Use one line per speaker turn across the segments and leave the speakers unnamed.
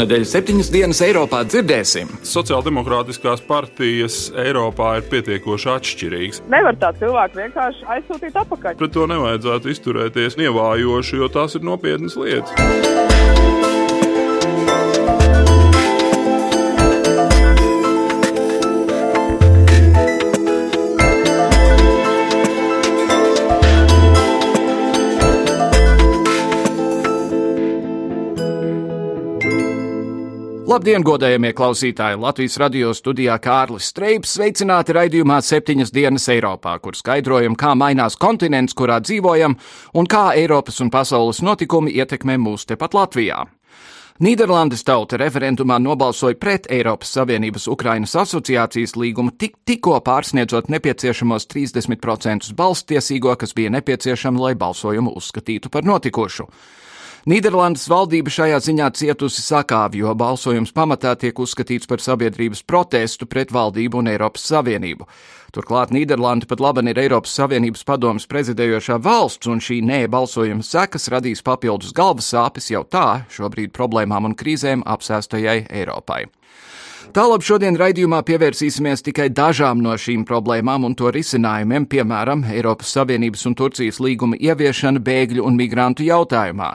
Šonadēļ septiņas dienas Eiropā dzirdēsim.
Sociāldemokrātiskās partijas Eiropā ir pietiekoši atšķirīgas.
Nevar tā cilvēku vienkārši aizsūtīt atpakaļ.
Pret to nevajadzētu izturēties nievājoši, jo tās ir nopietnas lietas.
Labdien, godējamie klausītāji! Latvijas radio studijā Kārlis Streips sveicināti raidījumā septiņas dienas Eiropā, kur skaidrojam, kā mainās kontinents, kurā dzīvojam, un kā Eiropas un pasaules notikumi ietekmē mūs tepat Latvijā. Nīderlandes tauta referendumā nobalsoja pret Eiropas Savienības Ukrainas asociācijas līgumu tik, tikko pārsniedzot nepieciešamos 30% balstiesīgo, kas bija nepieciešama, lai balsojumu uzskatītu par notikušu. Nīderlandes valdība šajā ziņā cietusi sakāvi, jo balsojums pamatā tiek uzskatīts par sabiedrības protestu pret valdību un Eiropas Savienību. Turklāt Nīderlanda pat labi ir Eiropas Savienības padomas prezidējošā valsts, un šī nē balsojuma sekas radīs papildus galvas sāpes jau tā šobrīd problēmām un krīzēm apsēstajai Eiropai. Tālāk šodien raidījumā pievērsīsimies tikai dažām no šīm problēmām un to risinājumiem, piemēram, Eiropas Savienības un Turcijas līguma ieviešana bēgļu un migrantu jautājumā.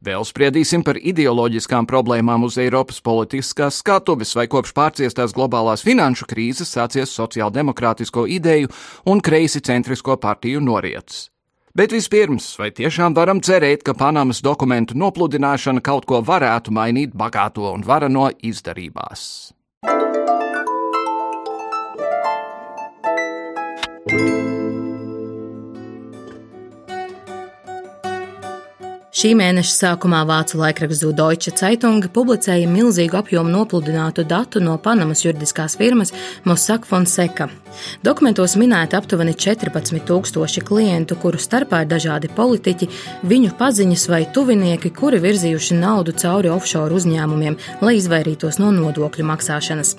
Vēl spriedīsim par ideoloģiskām problēmām uz Eiropas politiskās skatuves, vai kopš pārciestās globālās finanšu krīzes sācies sociāldemokrātisko ideju un kreisi centrisko partiju norietas. Bet vispirms, vai tiešām varam cerēt, ka Panamas dokumentu nopludināšana kaut ko varētu mainīt bagāto un varano izdarībās? thank you
Šī mēneša sākumā vācu laikrakstu Deutsche Zeitung publicēja milzīgu apjomu nopludinātu datu no Panamas juridiskās firmas Mossack Fonseca. Dokumentos minēti aptuveni 14,000 klientu, kuru starpā ir dažādi politiķi, viņu paziņas vai tuvinieki, kuri virzījuši naudu cauri offshore uzņēmumiem, lai izvairītos no nodokļu maksāšanas.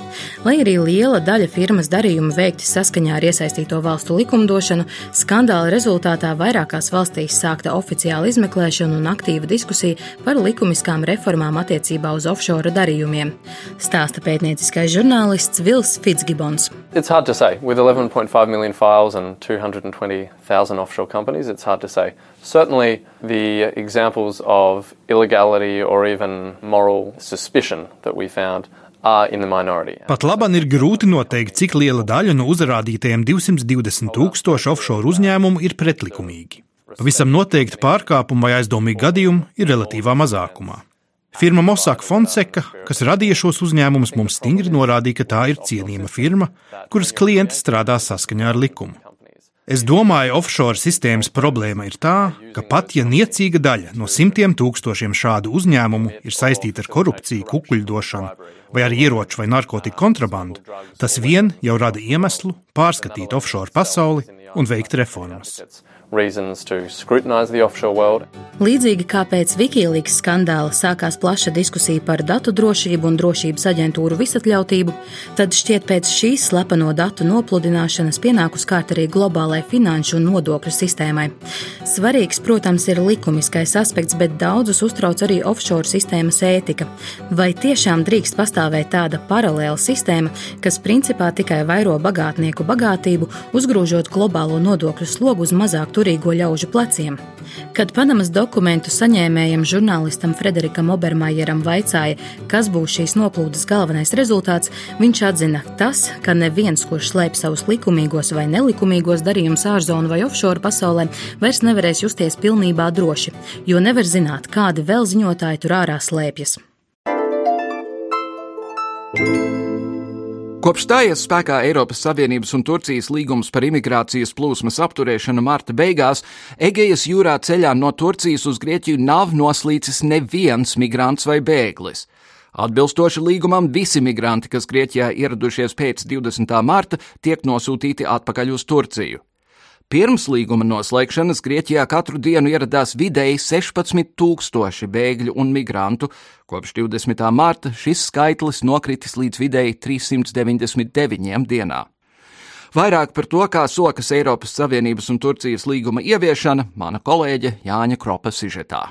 Lai arī liela daļa firmas darījumu veikti saskaņā ar iesaistīto valstu likumdošanu, skandāla rezultātā vairākās valstīs sākta oficiāla izmeklēšana un aktīva diskusija par likumiskām reformām attiecībā uz offshore darījumiem. Stāsta pētnieciskais žurnālists Vils Fitzgibbons.
It's hard to say. With 11.5 million files and 220,000 offshore companies, it's hard to say. Certainly, the examples of illegality or even moral suspicion that we found
Pat labam ir grūti noteikt, cik liela daļa no uzrādītajiem 220 tūkstošu offshore uzņēmumu ir pretlikumīgi. Pavisam noteikti pārkāpumu vai aizdomīgu gadījumu ir relatīvā mazākumā. Firma Mossack Fonseca, kas radīja šos uzņēmumus, mums stingri norādīja, ka tā ir cienījama firma, kuras klienti strādā saskaņā ar likumu. Es domāju, offshore sistēmas problēma ir tā, ka pat ja niecīga daļa no simtiem tūkstošiem šādu uzņēmumu ir saistīta ar korupciju, kukuļdošanu vai ar ieroču vai narkotiku kontrabandu, tas vien jau rada iemeslu pārskatīt offshore pasauli un veikt reformas.
Līdzīgi kā pēc Wikileaks skandāla sākās plaša diskusija par datu drošību un drošības aģentūru visatļautību, tad šķiet pēc šīs slepeno datu nopludināšanas pienākus kārt arī globālai finanšu un nodokļu sistēmai. Svarīgs, protams, ir likumiskais aspekts, bet daudzus uztrauc arī offshore sistēmas ētika. Vai tiešām drīkst pastāvēt tāda paralēla sistēma, kas principā tikai vairo bagātnieku bagātību, uzgrūžot globālo nodokļu slogu uz mazāk turīgu? Turīgo ļaužu pleciem. Kad Panamas dokumentu saņēmējam žurnālistam Frederikam Obermajeram vaicāja, kas būs šīs noplūdes galvenais rezultāts, viņš atzina, tas, ka neviens, kurš slēp savus likumīgos vai nelikumīgos darījumus ārzonu vai offshore pasaulē, vairs nevarēs justies pilnībā droši, jo nevar zināt, kādi vēl ziņotāji tur ārā slēpjas.
thank you Kopš stājies spēkā Eiropas Savienības un Turcijas līgums par imigrācijas plūsmas apturēšanu marta beigās, Egejas jūrā ceļā no Turcijas uz Grieķiju nav noslīcis neviens migrants vai bēglis. Atbilstoši līgumam, visi migranti, kas Grieķijā ieradušies pēc 20. marta, tiek nosūtīti atpakaļ uz Turciju. Pirms līguma noslēgšanas Grieķijā katru dienu ieradās vidēji 16 tūkstoši bēgļu un migrantu. Kopš 20. marta šis skaitlis nokritis līdz vidēji 399 dienā. Vairāk par to, kā sokas Eiropas Savienības un Turcijas līguma ieviešana, mana kolēģe Jāņa Kropa sižetā.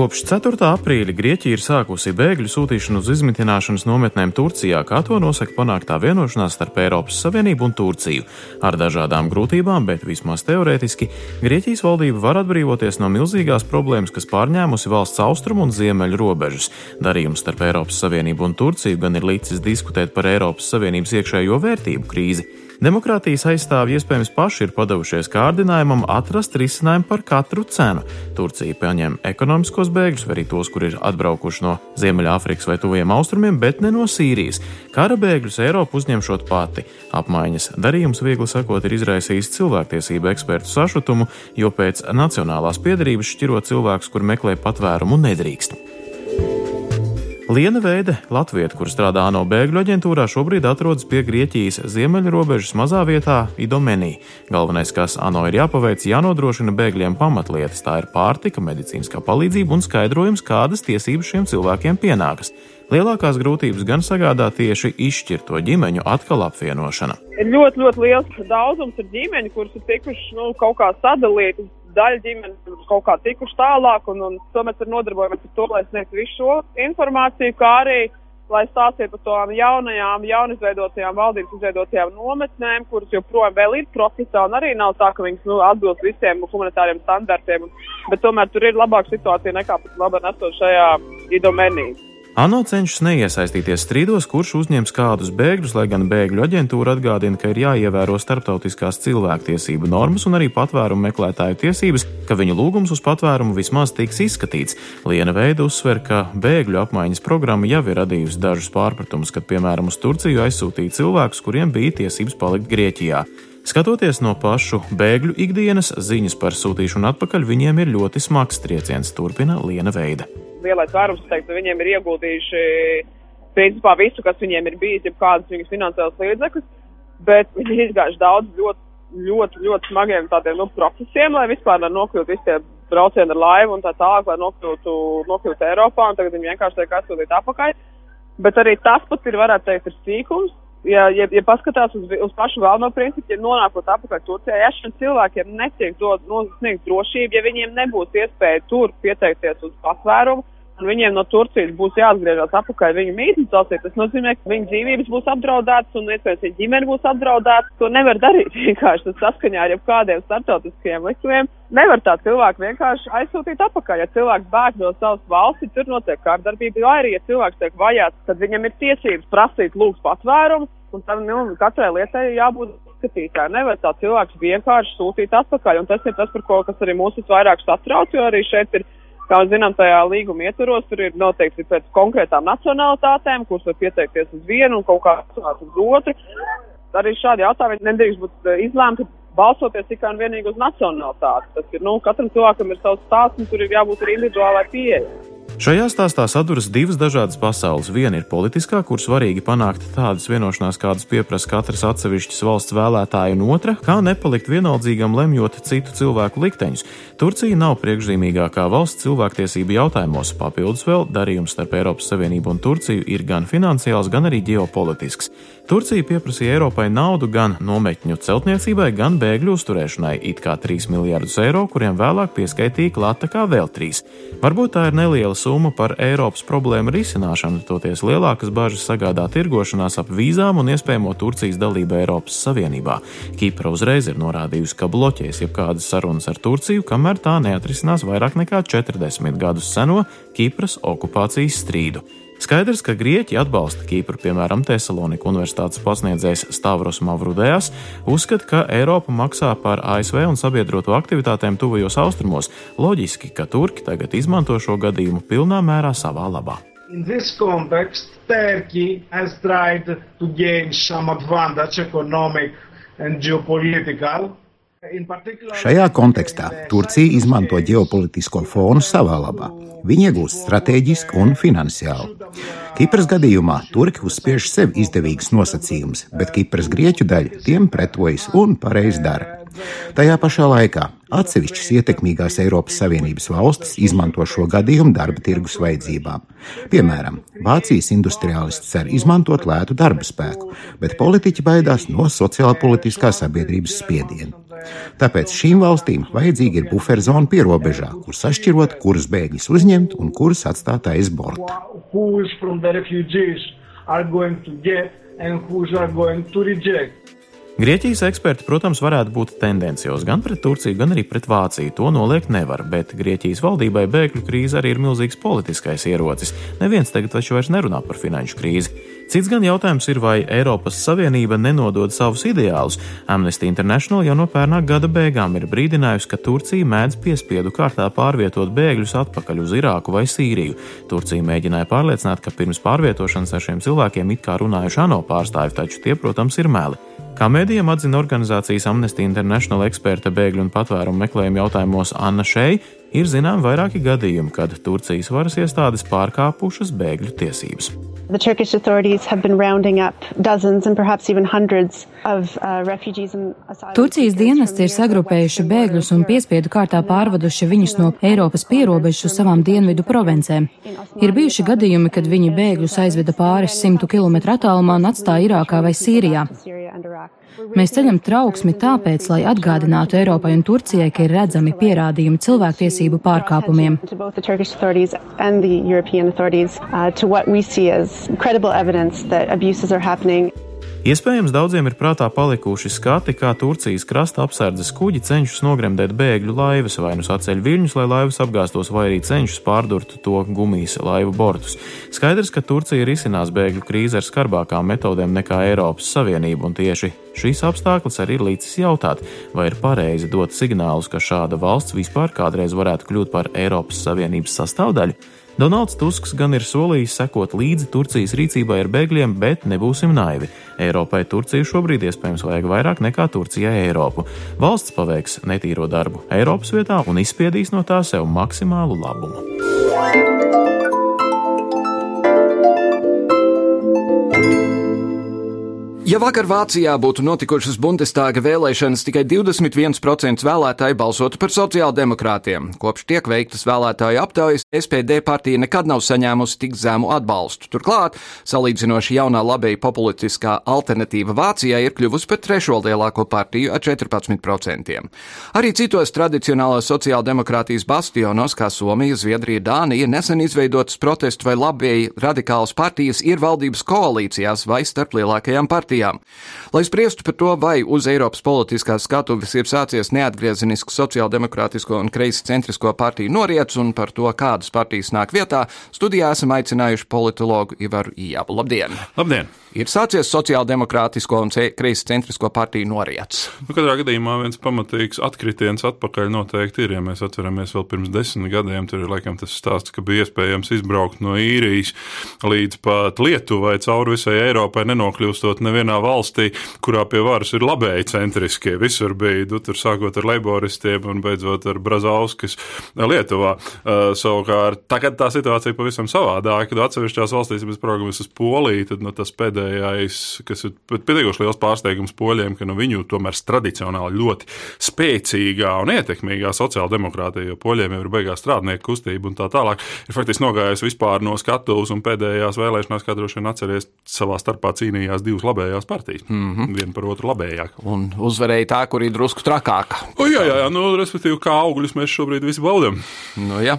Kopš 4. aprīļa Grieķija ir sākusi bēgļu sūtīšanu uz izmitināšanas nometnēm Turcijā, kā to nosaka panāktā vienošanās starp Eiropas Savienību un Turciju. Ar dažādām grūtībām, bet vismaz teorētiski, Grieķijas valdība var atbrīvoties no milzīgās problēmas, kas pārņēmusi valsts austrumu un ziemeļu robežas. Darījums starp Eiropas Savienību un Turciju gan ir līdzis diskutēt par Eiropas Savienības iekšējo vērtību krīzi. Demokrātijas aizstāvji iespējams paši ir padavušies kārdinājumam atrast risinājumu par katru cenu. Turcija pieņem ekonomiskos bēgļus, vai arī tos, kur ir atbraukuši no Ziemeļāfrikas vai Tuviem Austrumiem, bet ne no Sīrijas. Kara bēgļus Eiropa uzņemšot pati. Apmaiņas darījums, viegli sakot, ir izraisījis cilvēktiesību ekspertu sašutumu, jo pēc nacionālās piedarības šķirot cilvēkus, kur meklē patvērumu, nedrīkst. Liena Veide, Latvieta, kur strādā ANO bēgļu aģentūrā, šobrīd atrodas pie Grieķijas ziemeļu robežas mazā vietā Idomenī. Galvenais, kas ANO ir jāpaveic, jānodrošina bēgļiem pamatlietas, tā ir pārtika, medicīniskā palīdzība un skaidrojums, kādas tiesības šiem cilvēkiem pienākas. Lielākās grūtības gan sagādā tieši izšķirto ģimeņu atkal apvienošana.
Ir ļoti, ļoti liels daudzums ģimeņu, kuras ir tikušas nu, kaut kā sadalītas daļa ģimenes kaut kā tikuši tālāk, un, un to mēs arī nodarbojamies ar to, lai sniegtu visu šo informāciju, kā arī lai stāstītu par tām jaunajām, jaunizveidotajām valdības izveidotajām nometnēm, kuras joprojām vēl ir procesā, un arī nav tā, ka viņas nu, atbilst visiem humanitāriem standartiem, bet tomēr tur ir labāka situācija nekā pat labi nesošajā idomenī.
ANO cenšas neiesaistīties strīdos, kurš uzņems kādus bēgļus, lai gan bēgļu aģentūra atgādina, ka ir jāievēro starptautiskās cilvēktiesību normas un arī patvērumu meklētāju tiesības, ka viņu lūgums uz patvērumu vismaz tiks izskatīts. Liena Veida uzsver, ka bēgļu apmaiņas programma jau ir radījusi dažus pārpratumus, kad, piemēram, uz Turciju aizsūtīja cilvēkus, kuriem bija tiesības palikt Grieķijā. Skatoties no pašu bēgļu ikdienas, ziņas par sūtīšanu atpakaļ viņiem ir ļoti smags trieciens, turpina Liena Veida
lielais vairums teikt, ka viņiem ir ieguldījuši principā visu, kas viņiem ir bijis, jau kādas viņas finansiālas līdzekļus, bet viņi ir izgājuši daudz ļoti, ļoti, ļoti smagiem tādiem nu, procesiem, lai vispār nokļūtu visi tie braucieni ar laivu un tā tālāk, lai nokļūtu, nokļūtu Eiropā, un tagad viņi vienkārši tiek atsūtīti apakaļ. Bet arī tas pats ir, varētu teikt, ir sīkums, ja, ja, ja paskatās uz, uz pašu galveno principu, ja nonākot atpakaļ Turcijā, ja šiem cilvēkiem netiek dot nosniegt drošību, ja viņiem nebūs iespēja tur pieteikties uz patvērumu, un viņiem no Turcijas būs jāatgriežas atpakaļ viņu mītnes valstī, tas nozīmē, ka viņu dzīvības būs apdraudētas un iespējams viņa ģimene būs apdraudēta. To nevar darīt vienkārši tas saskaņā ar jebkādiem starptautiskiem likumiem. Nevar tā cilvēku vienkārši aizsūtīt atpakaļ. Ja cilvēks bēg no savas valsts, tur notiek kārdarbība, vai arī, ja cilvēks tiek vajāts, tad viņam ir tiesības prasīt lūgt patvērumu, un tam nu, katrai lietai jābūt izskatītāji. Nevar tā cilvēks vienkārši sūtīt atpakaļ, un tas ir tas, par ko kas arī mūs visvairāk satrauc, jo arī šeit ir Kā zinām, tajā līguma ietvaros tur ir noteikti pēc konkrētām nacionalitātēm, kuras var pieteikties uz vienu un kaut kā uz otru. Arī šādi jautājumi nedrīkst būt eh, izlēmti balsoties tikai un vienīgi uz nacionalitāti. Tas ir, nu, katram cilvēkam ir savs stāsts un tur ir jābūt arī individuālai pieejai.
Šajā stāstā saduras divas dažādas pasaules. Viena ir politiskā, kur svarīgi panākt tādas vienošanās, kādas pieprasa katras atsevišķas valsts vēlētāja, un otra - kā nepalikt vienaldzīgam lemjot citu cilvēku likteņus. Turcija nav priekšzīmīgākā valsts cilvēktiesību jautājumos. Papildus vēl darījums starp Eiropas Savienību un Turciju ir gan finansiāls, gan arī ģeopolitisks. Turcija pieprasīja Eiropai naudu gan nometņu celtniecībai, gan bēgļu uzturēšanai, it kā 3 miljardus eiro, kuriem vēlāk pieskaitīja klāta kā vēl 3. Varbūt tā ir neliela summa par Eiropas problēmu risināšanu, toties lielākas bažas sagādā tirgošanās ap vīzām un iespējamo Turcijas dalību Eiropas Savienībā. Kipra uzreiz ir norādījusi, ka bloķēs jebkādas sarunas ar Turciju, kamēr tā neatrisinās vairāk nekā 40 gadus seno Kipras okupācijas strīdu. Skaidrs, ka Grieķi atbalsta Kīpru, piemēram, Thesalonika Universitātes pasniedzējs Stavros Mavrudējas, uzskata, ka Eiropa maksā par ASV un sabiedroto aktivitātēm tuvajos austrumos. Loģiski, ka Turki tagad izmanto šo gadījumu pilnā mērā savā labā. In this context, Turkey has tried to gain some advantage, economic and geopolitical,
Šajā kontekstā Turcija izmanto ģeopolitisko fonu savā labā. Viņi iegūst strateģiski un finansiāli. Kipras gadījumā Turki uzspiež sev izdevīgus nosacījumus, bet Kipras grieķu daļa tiem pretojas un pareizi dara. Tajā pašā laikā atsevišķas ietekmīgās Eiropas Savienības valstis izmanto šo gadījumu darba tirgus vajadzībām. Piemēram, Vācijas industriālisti cer izmantot lētu darba spēku, bet politiķi baidās no sociālpolitiskā sabiedrības spiediena. Tāpēc šīm valstīm vajadzīga ir buferzona pierobežā, kur sašķirot, kurus bēgļus uzņemt un kurus atstāt aiz borta.
Grieķijas eksperti, protams, varētu būt tendenciozi gan pret Turciju, gan arī pret Vāciju. To noliegt nevar, bet Grieķijas valdībai bēgļu krīze arī ir milzīgs politiskais ierocis. Neviens tagad taču vairs nerunā par finanšu krīzi. Cits gan jautājums ir, vai Eiropas Savienība nenodod savus ideālus. Amnesty International jau no pērnā gada beigām ir brīdinājusi, ka Turcija mēdz piespiedu kārtā pārvietot bēgļus atpakaļ uz Irāku vai Sīriju. Turcija mēģināja pārliecināt, ka pirms pārvietošanas ar šiem cilvēkiem it kā runājuši ANO pārstāvi, taču tie, protams, ir meli. Kā mēdījiem atzina organizācijas Amnesty International eksperte bēgļu un patvērumu meklējumu jautājumos Anna Šei, ir zināmi vairāki gadījumi, kad Turcijas varas iestādes pārkāpušas bēgļu tiesības. The Turkish authorities have been rounding up dozens and perhaps even hundreds of uh,
Turcijas dienesti ir sagrupējuši bēgļus un piespiedu kārtā pārvaduši viņus no Eiropas pierobežas uz savām dienvidu provincēm. Ir bijuši gadījumi, kad viņi bēgļus aizveda pāris simtu kilometru attālumā un atstāja Irākā vai Sīrijā. Mēs ceļam trauksmi tāpēc, lai atgādinātu Eiropai un Turcijai, ka ir redzami pierādījumi cilvēktiesību pārkāpumiem credible evidence that abuses are happening.
Iespējams, daudziem ir prātā palikuši skati, kā Turcijas krasta apsardzes kuģi cenšas nogremdēt bēgļu laivas, vai nu saceļ viļņus, lai laivas apgāstos, vai arī cenšas pārdurt to gumijas laivu bortus. Skaidrs, ka Turcija risinās bēgļu krīzi ar skarbākām metodēm nekā Eiropas Savienība, un tieši šīs apstākļus arī ir līdzis jautāt, vai ir pareizi dot signālus, ka šāda valsts vispār kādreiz varētu kļūt par Eiropas Savienības sastāvdaļu. Donalds Tusks gan ir solījis sekot līdzi Turcijas rīcībai ar bēgļiem, bet nebūsim naivi. Eiropai Turciju šobrīd iespējams vajag vairāk nekā Turcijai Eiropu. Valsts paveiks netīro darbu Eiropas vietā un izspiedīs no tā sev maksimālu labumu.
Ja vakar Vācijā būtu notikušas Bundestāga vēlēšanas, tikai 21% vēlētāji balsotu par sociāldemokrātiem. Kopš tiek veiktas vēlētāju aptaujas, SPD partija nekad nav saņēmusi tik zemu atbalstu. Turklāt, salīdzinoši jaunā labēji populistiskā alternatīva Vācijai ir kļuvusi par trešo lielāko partiju ar 14%. Arī citos tradicionālās sociāldemokrātijas bastionos, kā Somija, Zviedrija, Dānija, nesen izveidotas protestu vai labēji radikālas partijas ir valdības koalīcijās vai starp lielākajām partijām partijām. Lai spriestu par to, vai uz Eiropas politiskās skatuves ir sācies neatgriezenisks sociāldemokrātisko un kreisi centrisko partiju noriets un par to, kādas partijas nāk vietā, studijā esam aicinājuši politologu Ivaru Ijabu. Labdien!
Labdien!
Ir sācies sociāldemokrātisko un kreisi centrisko partiju noriets.
Nu, katrā gadījumā viens pamatīgs atkritiens atpakaļ noteikti ir. Ja mēs atceramies vēl pirms desmit gadiem, tur ir laikam tas stāsts, ka bija iespējams izbraukt no īrijas līdz pat Lietuvai cauri visai Eiropai, nenokļūstot nevienā valstī, kurā pie varas ir labēji centriskie. Visur bija, nu, tur sākot ar leiboristiem un beidzot ar Brazauskas Lietuvā. Uh, savukārt, tagad tā situācija pavisam savādāka, kad atsevišķās valstīs, mēs programmas uz Poliju, tad nu, tas pēdējais pēdējais, kas ir pietiekoši liels pārsteigums poļiem, ka nu, viņu tomēr tradicionāli ļoti spēcīgā un ietekmīgā sociāldemokrātija, jo poļiem jau ir beigās strādnieku kustība un tā tālāk, ir faktiski nogājusi vispār no skatuves un pēdējās vēlēšanās, kā droši vien atceries, savā starpā cīnījās divas labējās partijas. Mm -hmm. Viena par otru labējāk.
Un uzvarēja tā, kur ir drusku trakāka.
O, jā, jā, jā, nu, respektīvi, kā augļus mēs šobrīd visi baudām.
Nu, jā.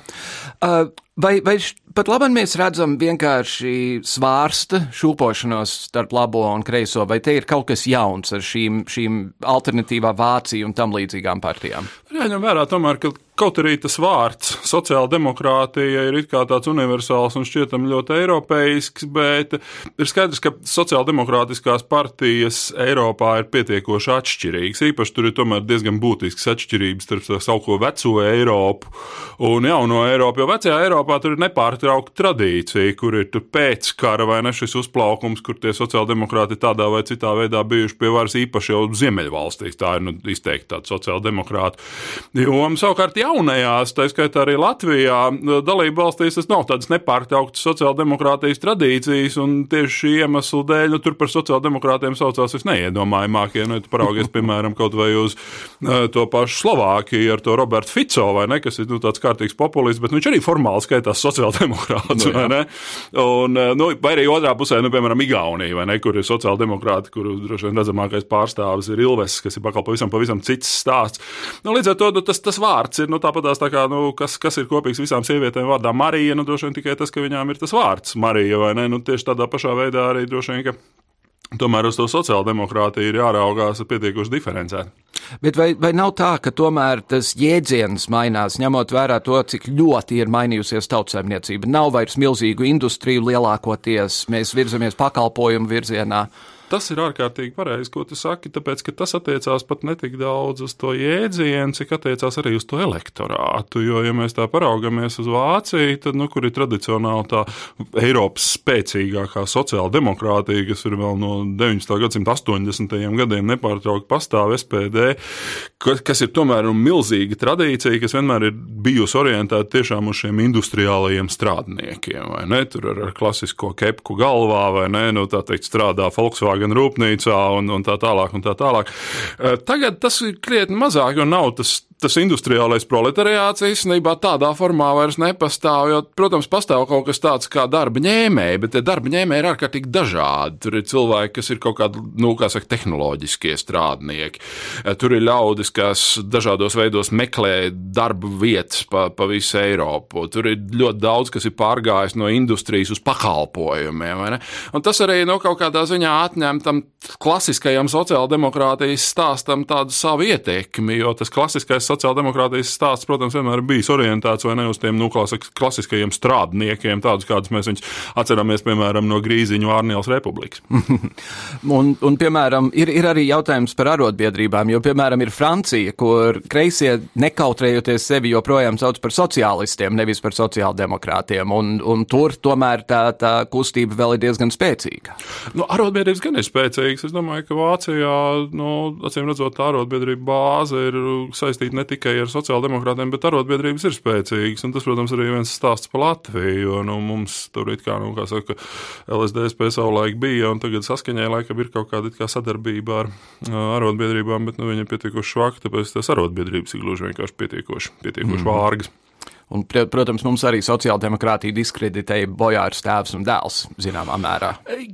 uh, vai, vai pat labi mēs redzam vienkārši svārsta šūpošanos starp labo un kreiso, vai te ir kaut kas jauns ar šīm, šīm alternatīvā Vācija un tam līdzīgām partijām?
Jāņem vērā tomēr, ka kaut arī tas vārds sociāldemokrātija ir tāds universāls un šķietam ļoti eiropeisks, bet ir skaidrs, ka sociāldemokrātiskās partijas Eiropā ir pietiekoši atšķirīgas. Īpaši tur ir tomēr diezgan būtisks atšķirības starp sauko veco Eiropu un jauno Eiropu, jo vecajā Eiropā tur ir nepārtraukta tradīcija, kur ir pēc kara vai ne šis uzplaukums, kur tie sociāldemokrāti tādā vai citā veidā bijuši pie varas īpaši jau Ziemeļvalstīs. Tā ir nu, izteikti tāda sociāldemokrāta joma. Savukārt jaunajās, tā skaitā arī Latvijā, dalību valstīs tas nav tādas nepārtrauktas sociāldemokrātijas tradīcijas, un tieši šī iemesla dēļ nu, tur par sociāldemokrātiem saucās visneiedomājamākie. Nu, ja paraugies, piemēram, kaut vai uz uh, to pašu Slovākiju ar to Robertu Fico, vai ne, kas ir nu, tāds kārtīgs populists, bet nu, viņš arī formāli skaitās sociāldemokrāts. Nu, vai, un, nu, vai arī otrā pusē, nu, piemēram, Igaunija, vai ne, kur ir sociāldemokrāti, kuru droši vien redzamākais pārstāvis ir Ilves, kas ir pakal pavisam, pavisam cits stāsts. Nu, līdz ar to nu, tas, tas vārds ir nu, tāpatās, tā kā, nu, kas, kas ir kopīgs visām sievietēm vārdā Marija, nu, droši vien tikai tas, ka viņām ir tas vārds Marija, vai ne? Nu, tieši tādā pašā veidā arī droši vien, ka Tomēr uz to sociāldemokrātiju ir jāraugās pietiekuši diferencēti.
Bet vai, vai nav tā, ka tomēr tas jēdziens mainās, ņemot vērā to, cik ļoti ir mainījusies tautsēmniecība? Nav vairs milzīgu industriju lielākoties, mēs virzamies pakalpojumu virzienā.
Tas ir ārkārtīgi pareizi, ko tu saki, tāpēc, ka tas attiecās pat ne tik daudz uz to jēdzienu, cik attiecās arī uz to elektorātu. Jo, ja mēs tā paraugamies uz Vāciju, tad, nu, kur ir tradicionāli tā Eiropas spēcīgākā sociāla demokrātija, kas ir vēl no 19. gadsimta 80. gadiem nepārtraukti pastāv SPD, kas ir tomēr milzīga tradīcija, kas vienmēr ir bijusi orientēta tiešām uz šiem industriālajiem strādniekiem, vai ne? Tur ar, ar klasisko kepku galvā, vai ne? Nu, tā teikt, strādā Volkswagen gan rūpnīcā un, un tā tālāk. Un tā tālāk. Eh, tagad tas ir krietni mazāk, jo nav tas tas industriālais proletariāts īstenībā tādā formā vairs nepastāv. Jo, protams, pastāv kaut kas tāds kā darba ņēmēji, bet tie darba ņēmēji ir ārkārtīgi dažādi. Tur ir cilvēki, kas ir kaut kādi, nu, kā saka, tehnoloģiskie strādnieki. Tur ir ļaudis, kas dažādos veidos meklē darba vietas pa, pa visu Eiropu. Tur ir ļoti daudz, kas ir pārgājis no industrijas uz pakalpojumiem. Tas arī nu, kaut kādā ziņā atņem tam klasiskajam sociāldemokrātijas stāstam tādu savu ietekmi, jo tas klasiskais sociāldemokrātijas stāsts, protams, vienmēr ir bijis orientēts vai ne uz tiem nu, klasiskajiem strādniekiem, tādus kādus mēs viņus atceramies, piemēram, no Grīziņu Ārnijas republikas.
un, un, piemēram, ir, ir arī jautājums par arotbiedrībām, jo, piemēram, ir Francija, kur kreisie nekautrējoties sevi joprojām sauc par sociālistiem, nevis par sociāldemokrātiem, un, un tur tomēr tā, tā kustība vēl ir diezgan spēcīga.
Nu, arotbiedrības gan ir spēcīgas. Es domāju, ka Vācijā, nu, acīm redzot, arotbiedrība bāze ir saistīta ne tikai ar sociāldemokrātiem, bet arotbiedrības ir spēcīgas. Un tas, protams, arī viens stāsts par Latviju. Jo nu, mums tur ir kā, nu, kā saka, LSDSP savulaik bija, un tagad saskaņai laikam ir kaut kāda kā sadarbība ar arotbiedrībām, bet nu, viņi ir pietiekoši švaki, tāpēc tas arotbiedrības ir gluži vienkārši pietiekoši, pietiekoši mm. vārgas.
Un, protams, mums arī sociāldemokrātija diskreditēja bojārs tēvs un dēls zināmā mērā.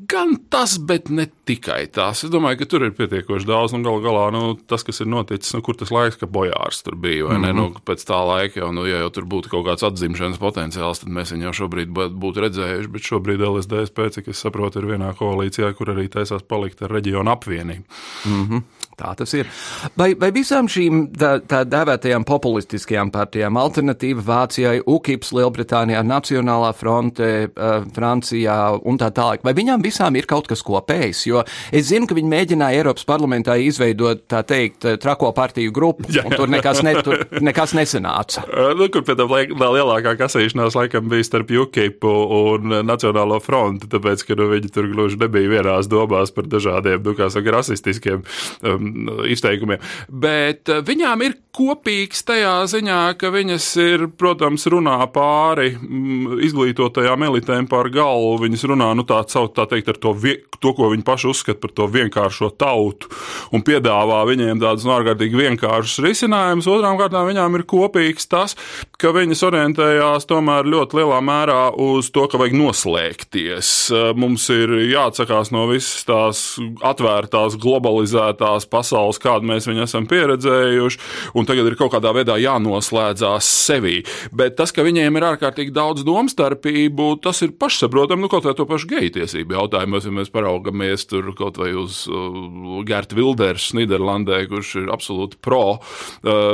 Gan tas, bet ne tikai tas. Es domāju, ka tur ir pietiekoši daudz, un galu galā nu, tas, kas ir noticis, nu, kur tas laiks, ka bojārs tur bija, vai mm -hmm. ne? Mhm. Nu, pēc tā laika jau, nu, ja jau tur būtu kaut kāds atzimšanas potenciāls, tad mēs viņu jau šobrīd būtu redzējuši, bet šobrīd LSDSP, cik es saprotu, ir vienā koalīcijā, kur arī taisās palikt ar reģionu apvienību.
Mm -hmm. Tā tas ir. Vai, vai visām šīm tā, tā dēvētajām populistiskajām partijām alternatīva Vācijai, UKIPS, Lielbritānijā, Nacionālā fronte, uh, Francijā un tā tālāk. Vai viņām visām ir kaut kas kopējs? Jo es zinu, ka viņi mēģināja Eiropas parlamentā izveidot, tā teikt, trako partiju grupu, jā, jā. un tur nekas, ne, tur nekas nesanāca.
nu, kur pēc tam lielākā kasīšanās laikam bija starp UKIP un Nacionālo fronti, tāpēc, ka nu, viņi tur gluži nebija vienās domās par dažādiem, nu, kā saka, rasistiskiem um, izteikumiem. Bet viņām ir kopīgs tajā ziņā, ka viņas ir, protams, runā pāri mm, izglītotajām elitēm par galvu. Viņas runā, nu, tā, tā teikt, ar to, to, ko viņi paši uzskata par to vienkāršo tautu, un piedāvā viņiem tādus nu, ārkārtīgi vienkāršus risinājumus. Otrām kārtām viņām ir kopīgs tas, ka viņas orientējās tomēr ļoti lielā mērā uz to, ka vajag noslēgties. Mums ir jāatsakās no visas tās atvērtās, globalizētās pasaules, kādu mēs viņu esam pieredzējuši, un tagad ir kaut kādā veidā jānoslēdzās sevī. Bet tas, ka viņiem ir ārkārtīgi daudz domstarpību, tas ir pašsaprotami, nu, kaut vai to pašu geju tiesību jautājumos, ja mēs paraugamies tur kaut vai uz uh, Gertu Wilders Nīderlandē, kurš ir absolūti pro uh,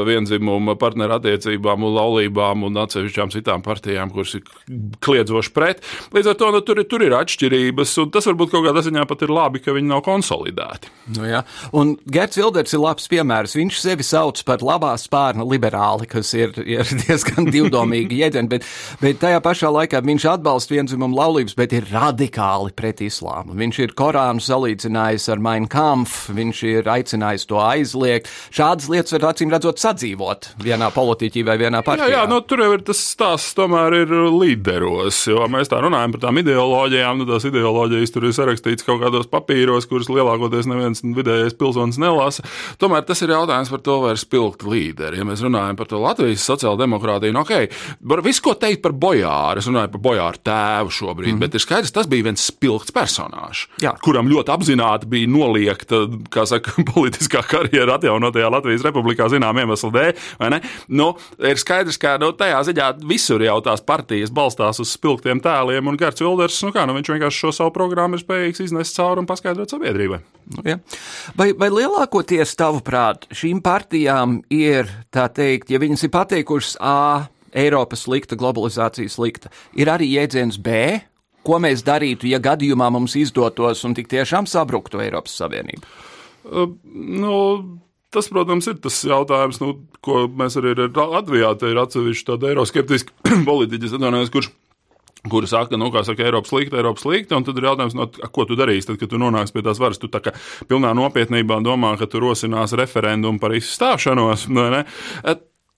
vienzimuma partneru attiecībām un laulībām un atsevišķām citām partijām, kuras ir kliedzoši pret. Līdz ar to nu, tur, tur ir atšķirības, un tas varbūt kaut kādā ziņā pat ir labi, ka viņi nav konsolidēti.
Nu, jā. un Gerts Wilders ir labs piemērs. Viņš sevi sauc par labā spārna liberāli, kas ir, ir diezgan divdomīgi jēdzieni, bet, bet tajā pašā laikā viņš atbalsta vienzimumu laulības, bet ir radikāli pret islāmu. Viņš ir Korānu salīdzinājis ar Mein Kampf, viņš ir aicinājis to aizliegt. Šādas lietas var acīm redzot sadzīvot vienā politiķī vai vienā partijā.
Jā, jā nu, tur jau ir tas stāsts, tomēr ir līderos, jo mēs tā runājam par tām ideoloģijām. Nu, tās ideoloģijas tur ir sarakstīts kaut kādos papīros, kurus lielākoties neviens vidējais pilsonis nelasa. Tomēr tas ir jautājums par to, vai ir spilgti līderi. Ja mēs runājam par to Latvijas sociāldemokrātiju, nu, ok, var visu ko teikt par bojāru. Es runāju par bojāru tēvu šobrīd, mm -hmm. bet ir skaidrs, tas bija viens spilgts personāžs, Jā. kuram ļoti apzināti bija noliekta, kā saka, politiskā karjera atjaunotajā Latvijas republikā, zinām iemeslu dēļ. Nu, ir skaidrs, ka nu, tajā ziņā visur jau tās partijas balstās uz spilgtiem tēliem, un Gerts Wilders, nu kā, nu, viņš vienkārši šo savu programmu ir spējīgs iznest cauri un paskaidrot sabiedrībai.
Nu, ja. vai, vai lielākoties, tavuprāt, šīm partijām ir, tā teikt, ja viņas ir pateikušas A, Eiropa slikta, globalizācija slikta, ir arī jēdziens B, ko mēs darītu, ja gadījumā mums izdotos un tik tiešām sabruktu Eiropas Savienība?
Uh, nu, tas, protams, ir tas jautājums, nu, ko mēs arī Latvijā te ir atsevišķi tādi eiroskeptiski politiķi, kurš kuri saka, nu, kā saka, Eiropas slikta, Eiropas slikta, un tad ir jautājums, no, ko tu darīsi, tad, kad tu nonāksi pie tās varas. Tu tā kā pilnā nopietnībā domā, ka tu rosinās referendumu par izstāšanos. Ne?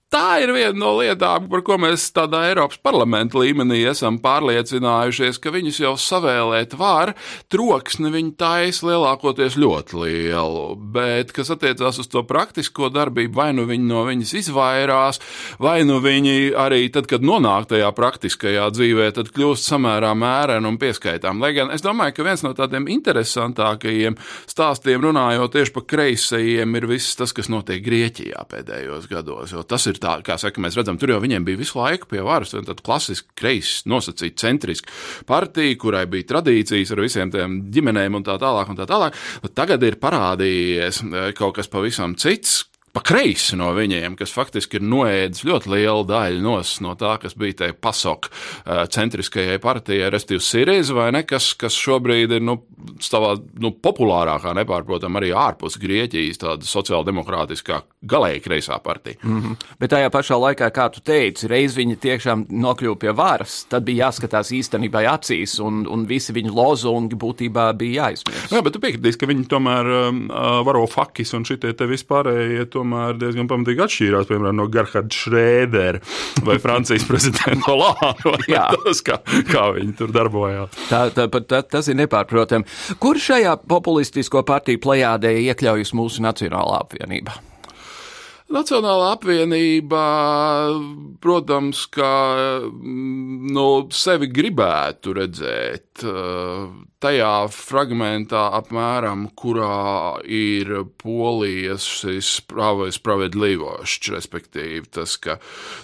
Tā ir viena no lietām, par ko mēs tādā Eiropas parlamenta līmenī esam pārliecinājušies, ka viņus jau savēlēt var. Troksni viņi taisa lielākoties ļoti lielu, bet kas attiecās uz to praktisko darbību, vai nu viņi no viņas izvairās, vai nu viņi arī tad, kad nonāk tajā praktiskajā dzīvē, tad kļūst samērā mēreni un pieskaitām. Lai gan es domāju, ka viens no tādiem interesantākajiem stāstiem runājot tieši par kreisajiem ir viss tas, kas notiek Grieķijā pēdējos gados, jo tas ir ir tā, kā saka, mēs redzam, tur jau viņiem bija visu laiku pie varas, un tad klasiski kreis, nosacīta centriska partija, kurai bija tradīcijas ar visiem tiem ģimenēm un tā tālāk. Un tā tālāk. Tagad ir parādījies eh, kaut kas pavisam cits, pa kreisi no viņiem, kas faktiski ir noēdis ļoti lielu daļu no tā, kas bija tajā pasaules uh, centriskajai partijai, respektīvi Sirīza, vai ne, kas, kas šobrīd ir nu, savā nu, populārākā, nepārprotam, arī ārpus Grieķijas, tāda sociāldemokrātiskā, galēji kreisā partija.
Mm -hmm. Bet tajā pašā laikā, kā tu teici, reiz viņi tiešām nokļuva pie varas, tad bija jāskatās īstenībā acīs, un, un visi viņu lozungi būtībā bija jāizmirst.
Jā, bet tu piekritīs, ka viņi tomēr um, varo fakis un šitie te vispārējie tomēr diezgan pamatīgi atšķīrās piemēram, no Gerharda Šrēdera vai Francijas prezidenta Lāra. tas, kā, kā viņi tur darbojās.
Tā, tā, tā, tas ir nepārprotami. Kur šajā populistisko partiju plējādē iekļaujas mūsu Nacionālā apvienība?
Nacionālā apvienība, protams, ka no sevi gribētu redzēt eh, tajā fragmentā, apmēram, kurā ir polijas spravedlīvošs, respektīvi tas, ka,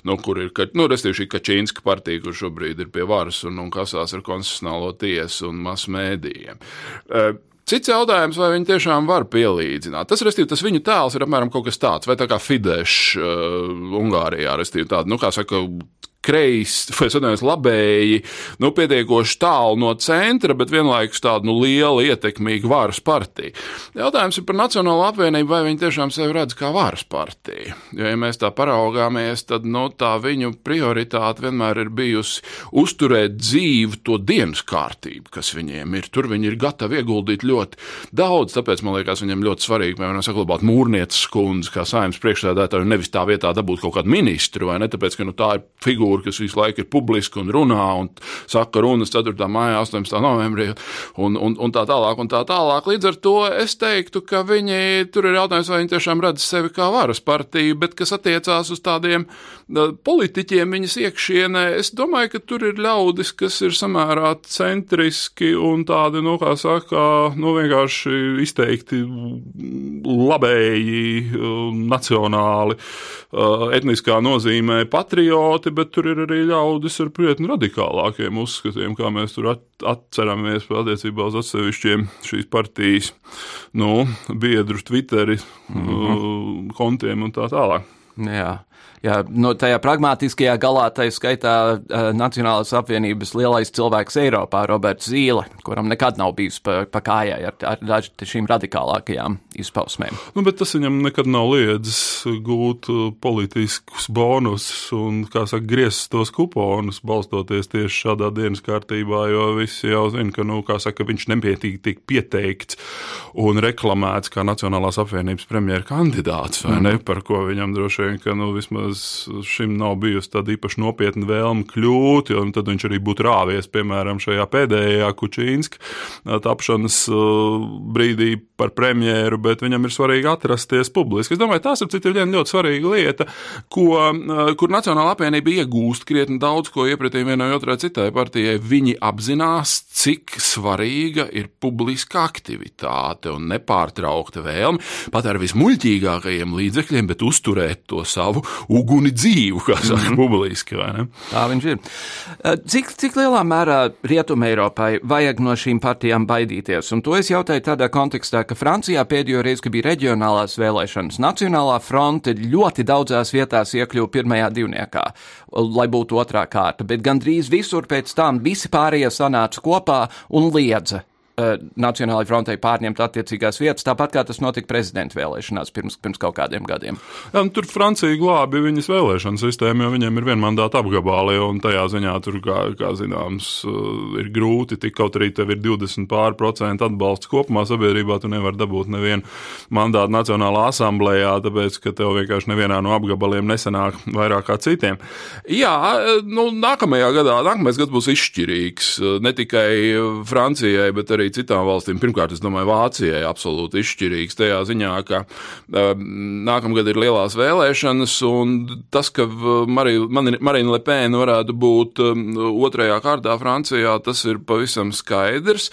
nu, kur ir, nu, respektīvi šī Kačīnska partija, kur šobrīd ir pie varas un, un kasās ar konstitucionālo tiesu un masmēdījiem. Uh, Cits jautājums, vai viņi tiešām var pielīdzināt. Tas, restīvi, tas viņu tēls ir apmēram kaut kas tāds, vai tā kā Fidesz uh, Ungārijā, restīvi, tāda, nu, kā saka, kreisi, vai atvainojos, labēji, nu, pietiekoši tālu no centra, bet vienlaikus tādu nu, lielu, ietekmīgu varas partiju. Jautājums ir par Nacionālo apvienību, vai viņi tiešām sevi redz kā varas partiju. Jo, ja mēs tā paraugāmies, tad nu, tā viņu prioritāte vienmēr ir bijusi uzturēt dzīvu to dienas kārtību, kas viņiem ir. Tur viņi ir gatavi ieguldīt ļoti daudz, tāpēc man liekas, viņiem ļoti svarīgi, piemēram, saglabāt mūrnieces skundzi kā saimnes priekšsēdētāju, nevis tā vietā dabūt kaut kādu ministru, vai ne, tāpēc, ka nu, tā ir figūra figūra, kas visu laiku ir publiska un runā un saka runas 4. maijā, 18. novembrī un, un, un tā tālāk. Un tā tālāk. Līdz ar to es teiktu, ka viņi tur ir jautājums, vai viņi tiešām redz sevi kā varas partiju, bet kas attiecās uz tādiem politiķiem viņas iekšienē, es domāju, ka tur ir ļaudis, kas ir samērā centriski un tādi, nu, kā saka, nu, vienkārši izteikti labēji, nacionāli, etniskā nozīmē patrioti, bet tur ir arī ļaudis ar krietni radikālākiem uzskatiem, kā mēs tur atceramies attiecībā uz atsevišķiem šīs partijas, nu, biedru Twitteri mm -hmm. kontiem un tā tālāk.
Jā. Jā, no tajā pragmatiskajā galā, tā skaitā uh, Nacionālās apvienības lielais cilvēks Eiropā, Roberts Zīle, kuram nekad nav bijis pa, pa kājai ar, ar dažām šīm radikālākajām izpausmēm.
Nu, bet tas viņam nekad nav liedzis gūt politiskus bonusus un, kā saka, griezt tos kuponus, balstoties tieši šādā dienas kārtībā, jo visi jau zina, ka, nu, kā saka, viņš nepietīgi tik pieteikts un reklamēts kā Nacionālās apvienības premjera kandidāts, vai mm. ne, par ko viņam droši vien, ka, nu, vismaz vismaz šim nav bijusi tāda īpaši nopietna vēlme kļūt, jo tad viņš arī būtu rāvies, piemēram, šajā pēdējā Kučīnska tapšanas brīdī par premjeru, bet viņam ir svarīgi atrasties publiski. Es domāju, tās ir viena ļoti svarīga lieta, ko, kur Nacionāla apvienība iegūst krietni daudz ko iepratī vienai otrai citai partijai. Viņi apzinās, cik svarīga ir publiska aktivitāte un nepārtraukta vēlme pat ar vismuļķīgākajiem līdzekļiem, bet uzturēt to savu uguni dzīvu, kā saka, mm -hmm. publiski.
Tā viņš ir. Eh, cik, cik lielā mērā Rietumē Eiropai vajag no šīm partijām baidīties? Un to es jautāju tādā kontekstā, ka Francijā pēdējo reizi, kad bija reģionālās vēlēšanas, Nacionālā fronte ļoti daudzās vietās iekļuva pirmajā divniekā, lai būtu otrā kārta, bet gandrīz visur pēc tam visi pārējie sanāca kopā un liedza Nacionālajai frontei pārņemt attiecīgās vietas, tāpat kā tas notika prezidenta vēlēšanās pirms, pirms kaut kādiem gadiem.
Jā, tur Francija glābi viņas vēlēšanu sistēmu, jo viņiem ir vienmandāta apgabali, un tajā ziņā tur, kā, kā zināms, uh, ir grūti, tik kaut arī tev ir 20 pār procentu atbalsts kopumā sabiedrībā, tu nevari dabūt nevienu mandātu Nacionālā asamblējā, tāpēc, ka tev vienkārši nevienā no apgabaliem nesanāk vairāk kā citiem. Jā, nu, nākamajā gadā, nākamais gads būs izšķirīgs ne tikai Francijai, bet arī citām valstīm. Pirmkārt, es domāju, Vācijai absolūti izšķirīgs tajā ziņā, ka um, nākamgad ir lielās vēlēšanas, un tas, ka Marina Lepēna varētu būt um, otrajā kārtā Francijā, tas ir pavisam skaidrs.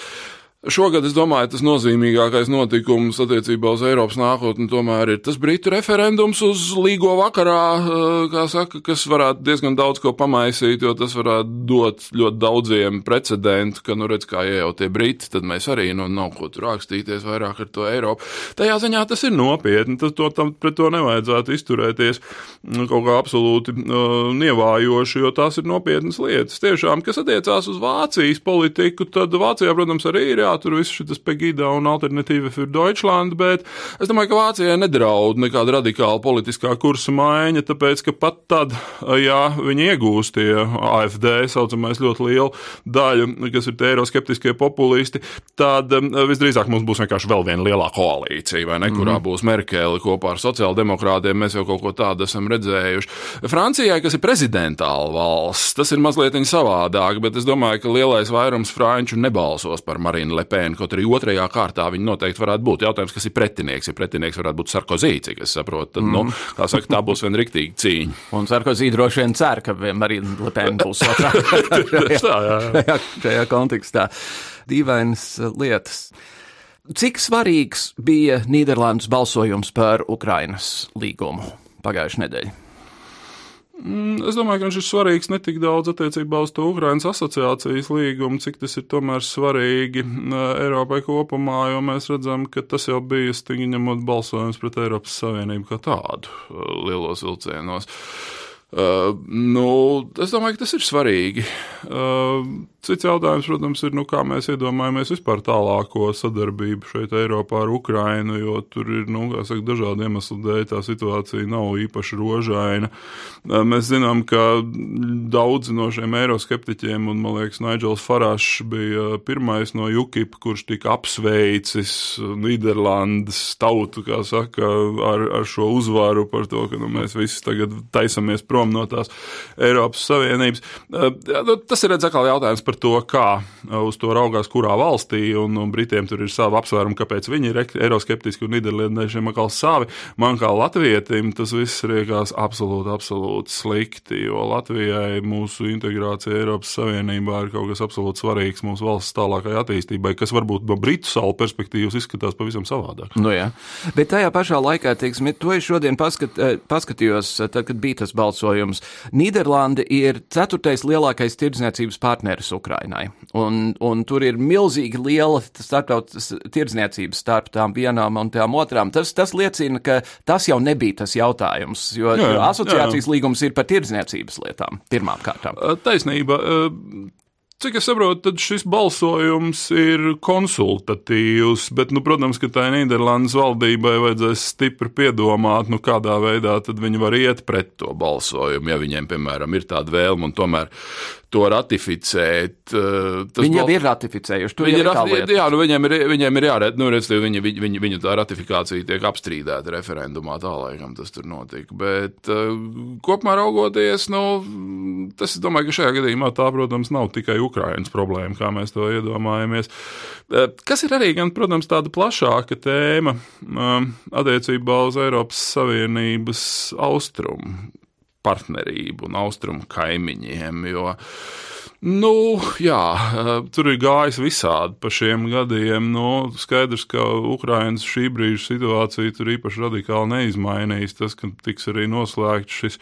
Šogad, es domāju, tas nozīmīgākais notikums attiecībā uz Eiropas nākotni tomēr ir tas Britu referendums uz līgo vakarā, eh, saka, kas varētu diezgan daudz ko pamaisīt, jo tas varētu dot ļoti daudziem precedentu, ka, nu, redz, kā ja jau tie Briti, tad mēs arī, nu, nav ko tur rakstīties vairāk ar to Eiropu. Tajā ziņā tas ir nopietni, tas to, tam, pret to nevajadzētu izturēties nu, kaut kā absolūti uh, nievājoši, jo tās ir nopietnas lietas. Tiešām, kas attiecās uz Vācijas politiku, tad Vācijā, protams, arī ir jā, tur viss šis Pegida un alternatīva für Deutschland, bet es domāju, ka Vācijai nedraud nekāda radikāla politiskā kursa maiņa, tāpēc, ka pat tad, ja viņi iegūst tie AFD, saucamais ļoti lielu daļu, kas ir tie eiroskeptiskie populisti, tad um, visdrīzāk mums būs vienkārši vēl viena lielā koalīcija, vai ne, kurā mm. būs Merkele kopā ar sociāldemokrātiem. Mēs jau kaut ko tādu esam redzējuši. Francijai, kas ir prezidentāla valsts, tas ir mazliet savādāk, bet es domāju, ka lielais vairums franču nebalsos par Marinu Lepēnu, kaut arī otrajā kārtā viņi noteikti varētu būt. Jautājums, kas ir pretinieks, ja pretinieks varētu būt Sarkozī, cik es saprotu, tad, nu, mm. nu, kā saka, tā būs viena riktīga cīņa.
Un Sarkozī droši vien cer, ka Marina Lepēna būs otrā šajā, tā, jā, jā. šajā, šajā kontekstā. Dīvainas lietas. Cik svarīgs bija Nīderlandes balsojums par Ukrainas līgumu pagājušajā nedēļā?
Mm, es domāju, ka viņš ir svarīgs ne tik daudz attiecībā uz to Ukraiņas asociācijas līgumu, cik tas ir tomēr svarīgi mm, Eiropai kopumā, jo mēs redzam, ka tas jau bija stīgi ņemot balsojums pret Eiropas Savienību kā tādu uh, lielos vilcienos. Uh, nu, es domāju, ka tas ir svarīgi. Uh, Cits jautājums, protams, ir, nu, kā mēs iedomājamies vispār tālāko sadarbību šeit Eiropā ar Ukrainu, jo tur ir, nu, saka, dažādi iemesli dēļ tā situācija nav īpaši rožaina. Mēs zinām, ka daudzi no šiem eiroskeptiķiem, un, man liekas, Naidžels Farašs bija pirmais no UKIP, kurš tika apsveicis Nīderlandes tautu, saka, ar, ar šo uzvaru par to, ka, nu, mēs visi tagad taisamies prom no tās Eiropas Savienības. Nu, tas ir, redz, atkal jautājums par to, kā uh, uz to raugās kurā valstī, un, un Britiem tur ir savi apsvērumi, kāpēc viņi ir eiroskeptiski un Nīderlandiešiem atkal savi. Man kā latvietim tas viss riekās absolūti, absolūti slikti, jo Latvijai mūsu integrācija Eiropas Savienībā ir kaut kas absolūti svarīgs mūsu valsts tālākai attīstībai, kas varbūt no Britu salu perspektīvas izskatās pavisam savādāk.
Nu, jā. Bet tajā pašā laikā, teiksim, to es šodien paskat, eh, paskatījos, eh, tad, kad bija tas balsojums. Nīderlanda ir ceturtais lielākais tirdzniecības partneris Ukrainai. Un, un tur ir milzīgi liela starptautas tirdzniecības starp tām vienām un tām otrām. Tas, tas liecina, ka tas jau nebija tas jautājums, jo, jā, jo asociācijas jā. līgums ir par tirdzniecības lietām pirmām kārtām.
Taisnība. Cik es saprotu, tad šis balsojums ir konsultatīvs, bet, nu, protams, ka tā Nīderlandes valdībai vajadzēs stipri piedomāt, nu, kādā veidā tad viņi var iet pret to balsojumu, ja viņiem, piemēram, ir tāda vēlme un tomēr to ratificēt.
Eh, tas viņi jau ir ratificējuši. Viņi ir,
ir jā, nu, viņiem ir, viņiem ir jāredz, nu, redz, viņi, viņi, viņu tā ratifikācija tiek apstrīdēta referendumā, tā laikam tas tur notika. Bet uh, kopumā raugoties, nu, tas, es domāju, ka šajā gadījumā tā, protams, nav tikai Ukrainas problēma, kā mēs to iedomājamies. Uh, kas ir arī, gan, protams, tāda plašāka tēma attiecībā uz Eiropas Savienības austrumu partnerību un austrumu kaimiņiem. Jo, nu, jā, tur ir gājis visādi pa šiem gadiem. Nu, skaidrs, ka Ukraiņas šī brīža situācija tur īpaši radikāli neizmainīs. Tas, ka tiks arī noslēgts šis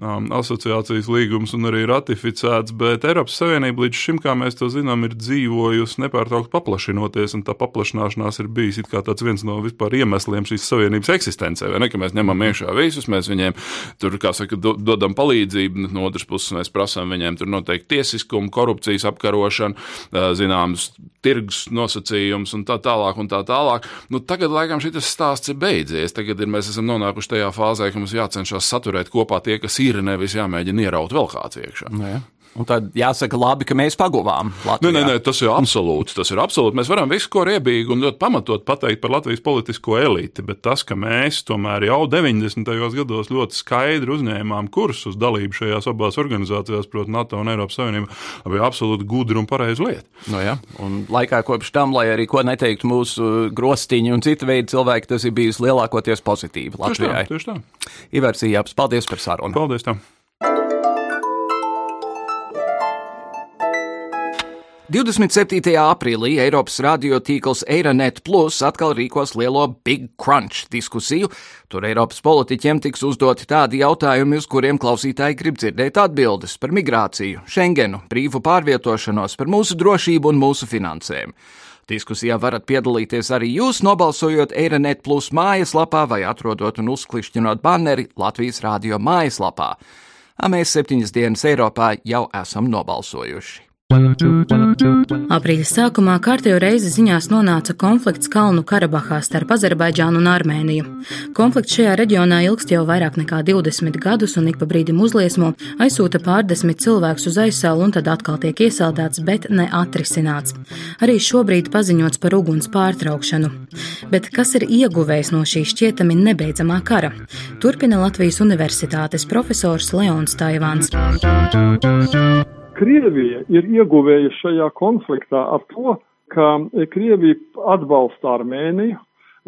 um, asociācijas līgums un arī ratificēts, bet Eiropas Savienība līdz šim, kā mēs to zinām, ir dzīvojusi nepārtraukti paplašinoties, un tā paplašināšanās ir bijis viens no vispār iemesliem šīs savienības eksistencē. Ne, mēs ņemam iekšā visus, mēs viņiem tur, kā saka, do, dodam palīdzību, no otras puses mēs prasām viņiem tur noteikti tiesiskumu, korupcijas apkarošanu, zināmas tirgus nosacījums un tā tālāk. Un tā tālāk. Nu, tagad, laikam, šis stāsts ir beidzies. Tagad ir, mēs esam nonākuši tajā fāzē, ka mums jācenšas saturēt kopā tie, kas ir, nevis jāmēģina ieraut vēl kāds iekšā.
Ja. Un tad jāsaka, labi, ka mēs paguvām.
Latvijā. Nē, nē, nē, tas ir absolūts. Tas ir absolūti. Mēs varam visu, ko riebīgi un ļoti pamatot pateikt par Latvijas politisko eliti, bet tas, ka mēs tomēr jau 90. gados ļoti skaidri uzņēmām kursu uz dalību šajās abās organizācijās, proti, NATO un Eiropas Savienība, bija absolūti gudra un pareiza lieta.
No nu jā, un laikā kopš tam, lai arī ko neteiktu mūsu grostiņi un cita veida cilvēki, tas ir bijis lielākoties pozitīvi Latvijai.
Tieši tā. Tieši tā.
Iversijāps, paldies par sarunu.
Paldies! Tam.
27. aprīlī Eiropas radiotīkls Eironet Plus atkal rīkos lielo Big Crunch diskusiju. Tur Eiropas politiķiem tiks uzdoti tādi jautājumi, uz kuriem klausītāji grib dzirdēt atbildes par migrāciju, Schengenu, brīvu pārvietošanos, par mūsu drošību un mūsu finansēm. Diskusijā varat piedalīties arī jūs, nobalsojot Eironet Plus mājaslapā vai atrodot un uzklišķinot banneri Latvijas radio mājaslapā. A mēs septiņas dienas Eiropā jau esam nobalsojuši.
Aprīļa sākumā kārtējo reizi ziņās nonāca konflikts Kalnu Karabahā starp Azerbaidžānu un Armēniju. Konflikts šajā reģionā ilgst jau vairāk nekā 20 gadus un ik pa brīdim uzliesmo, aizsūta pārdesmit cilvēkus uz aizsālu un tad atkal tiek iesaldēts, bet ne atrisināts. Arī šobrīd paziņots par uguns pārtraukšanu. Bet kas ir ieguvējis no šī šķietami nebeidzamā kara? Turpina Latvijas Universitātes profesors Leons Taivāns.
Krievija ir ieguvēja šajā konfliktā ar to, ka Krievija atbalsta Armēniju,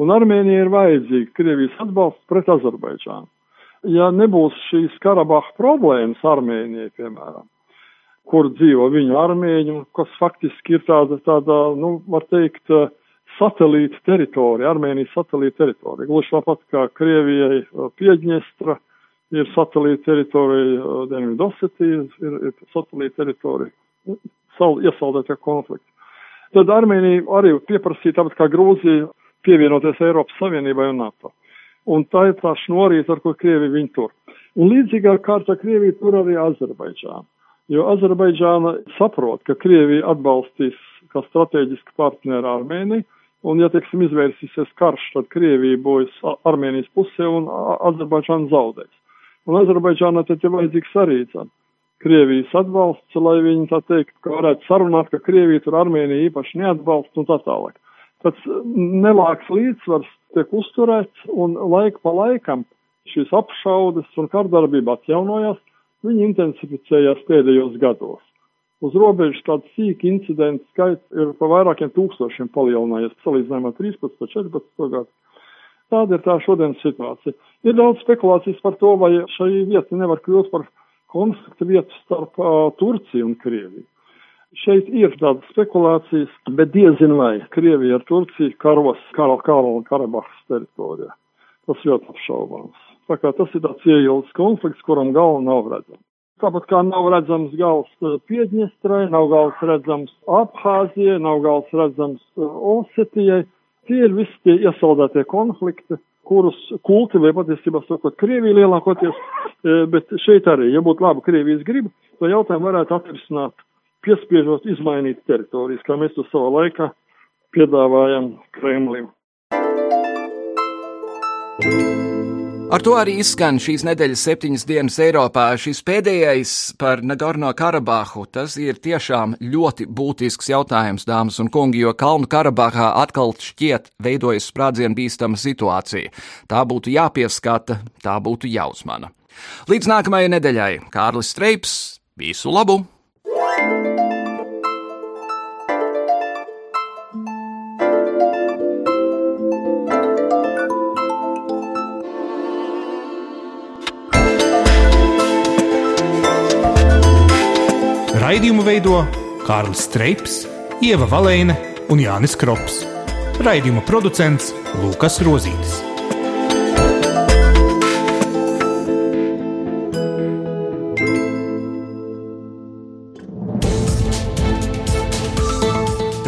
un Armēnija ir vajadzīga Krievijas atbalsts pret Azerbaidžānu. Ja nebūs šīs Karabaha problēmas Armēnijai, piemēram, kur dzīvo viņu armēņi, kas faktiski ir tāda, tāda, nu, var teikt, satelīta teritorija, Armēnijas satelīta teritorija, gluži tāpat kā Krievijai Piedņestra, ir satelīta teritorija, Dienvidosetija ir, ir satelīta teritorija, sal, iesaldētie konflikti. Tad Armēnija arī pieprasīja, tāpat kā Grūzija, pievienoties Eiropas Savienībai un NATO. Un tā ir tā šnorīte, ar ko Krievija viņu tur. Un līdzīgā kārtā Krievija tur arī Azerbaidžānu. jo Azerbaidžāna saprot, ka Krievija atbalstīs kā strateģiski partneri Armēniju, un ja, teiksim, izvērsīsies karš, tad Krievija būs Armēnijas pusē un Azerbaidžāna zaudēs. Un Azerbaidžāna tad ir vajadzīgs arī tad Krievijas atbalsts, lai viņi tā teikt, ka varētu sarunāt, ka Krievija tur Armēnija īpaši neatbalsta un tā tālāk. Tāds nelāks līdzsvars tiek uzturēts un laika pa laikam šīs apšaudes un kardarbība atjaunojās, viņi intensificējās pēdējos gados. Uz robežas tādu sīku incidentu skaits ir pa vairākiem tūkstošiem palielinājies salīdzinājumā 13. 14. gadu. Tāda ir tā šodienas situācija. Ir daudz spekulācijas par to, vai šī vieta nevar kļūt par konflikta vietu starp uh, Turciju un Krieviju. Šeit ir tādas spekulācijas, bet diezin vai Krievija ar Turciju karos Karal Karala un Karabahas teritorijā. Tas ļoti apšaubāms. Tā kā tas ir tāds ieilgs konflikts, kuram galva nav redzama. Tāpat kā nav redzams gals Piedņestrai, nav gals redzams Abhāzijai, nav gals redzams Osetijai. Tie ir visi tie iesaldētie konflikti, kurus kultivē patiesībā sakot Krievija lielākoties, bet šeit arī, ja būtu laba Krievijas griba, to jautājumu varētu atrisināt, piespiežot izmainīt teritorijas, kā mēs to savā laikā piedāvājam Kremlim.
Ar to arī izskan šīs nedēļas septiņas dienas Eiropā. Šis pēdējais par Nagorno Karabahu, tas ir tiešām ļoti būtisks jautājums, dāmas un kungi, jo Kalnu Karabahā atkal šķiet veidojas sprādzienu bīstama situācija. Tā būtu jāpieskata, tā būtu jāuzmana. Līdz nākamajai nedēļai Kārlis Streips, visu labu!
Raidījumu veido Kārlis Streips, Ieva Valēne un Jānis Krops. Raidījuma producents Lukas Rozītis.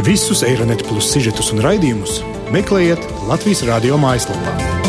Visus Eironet plus sižetus un raidījumus meklējiet Latvijas radio mājaslapā.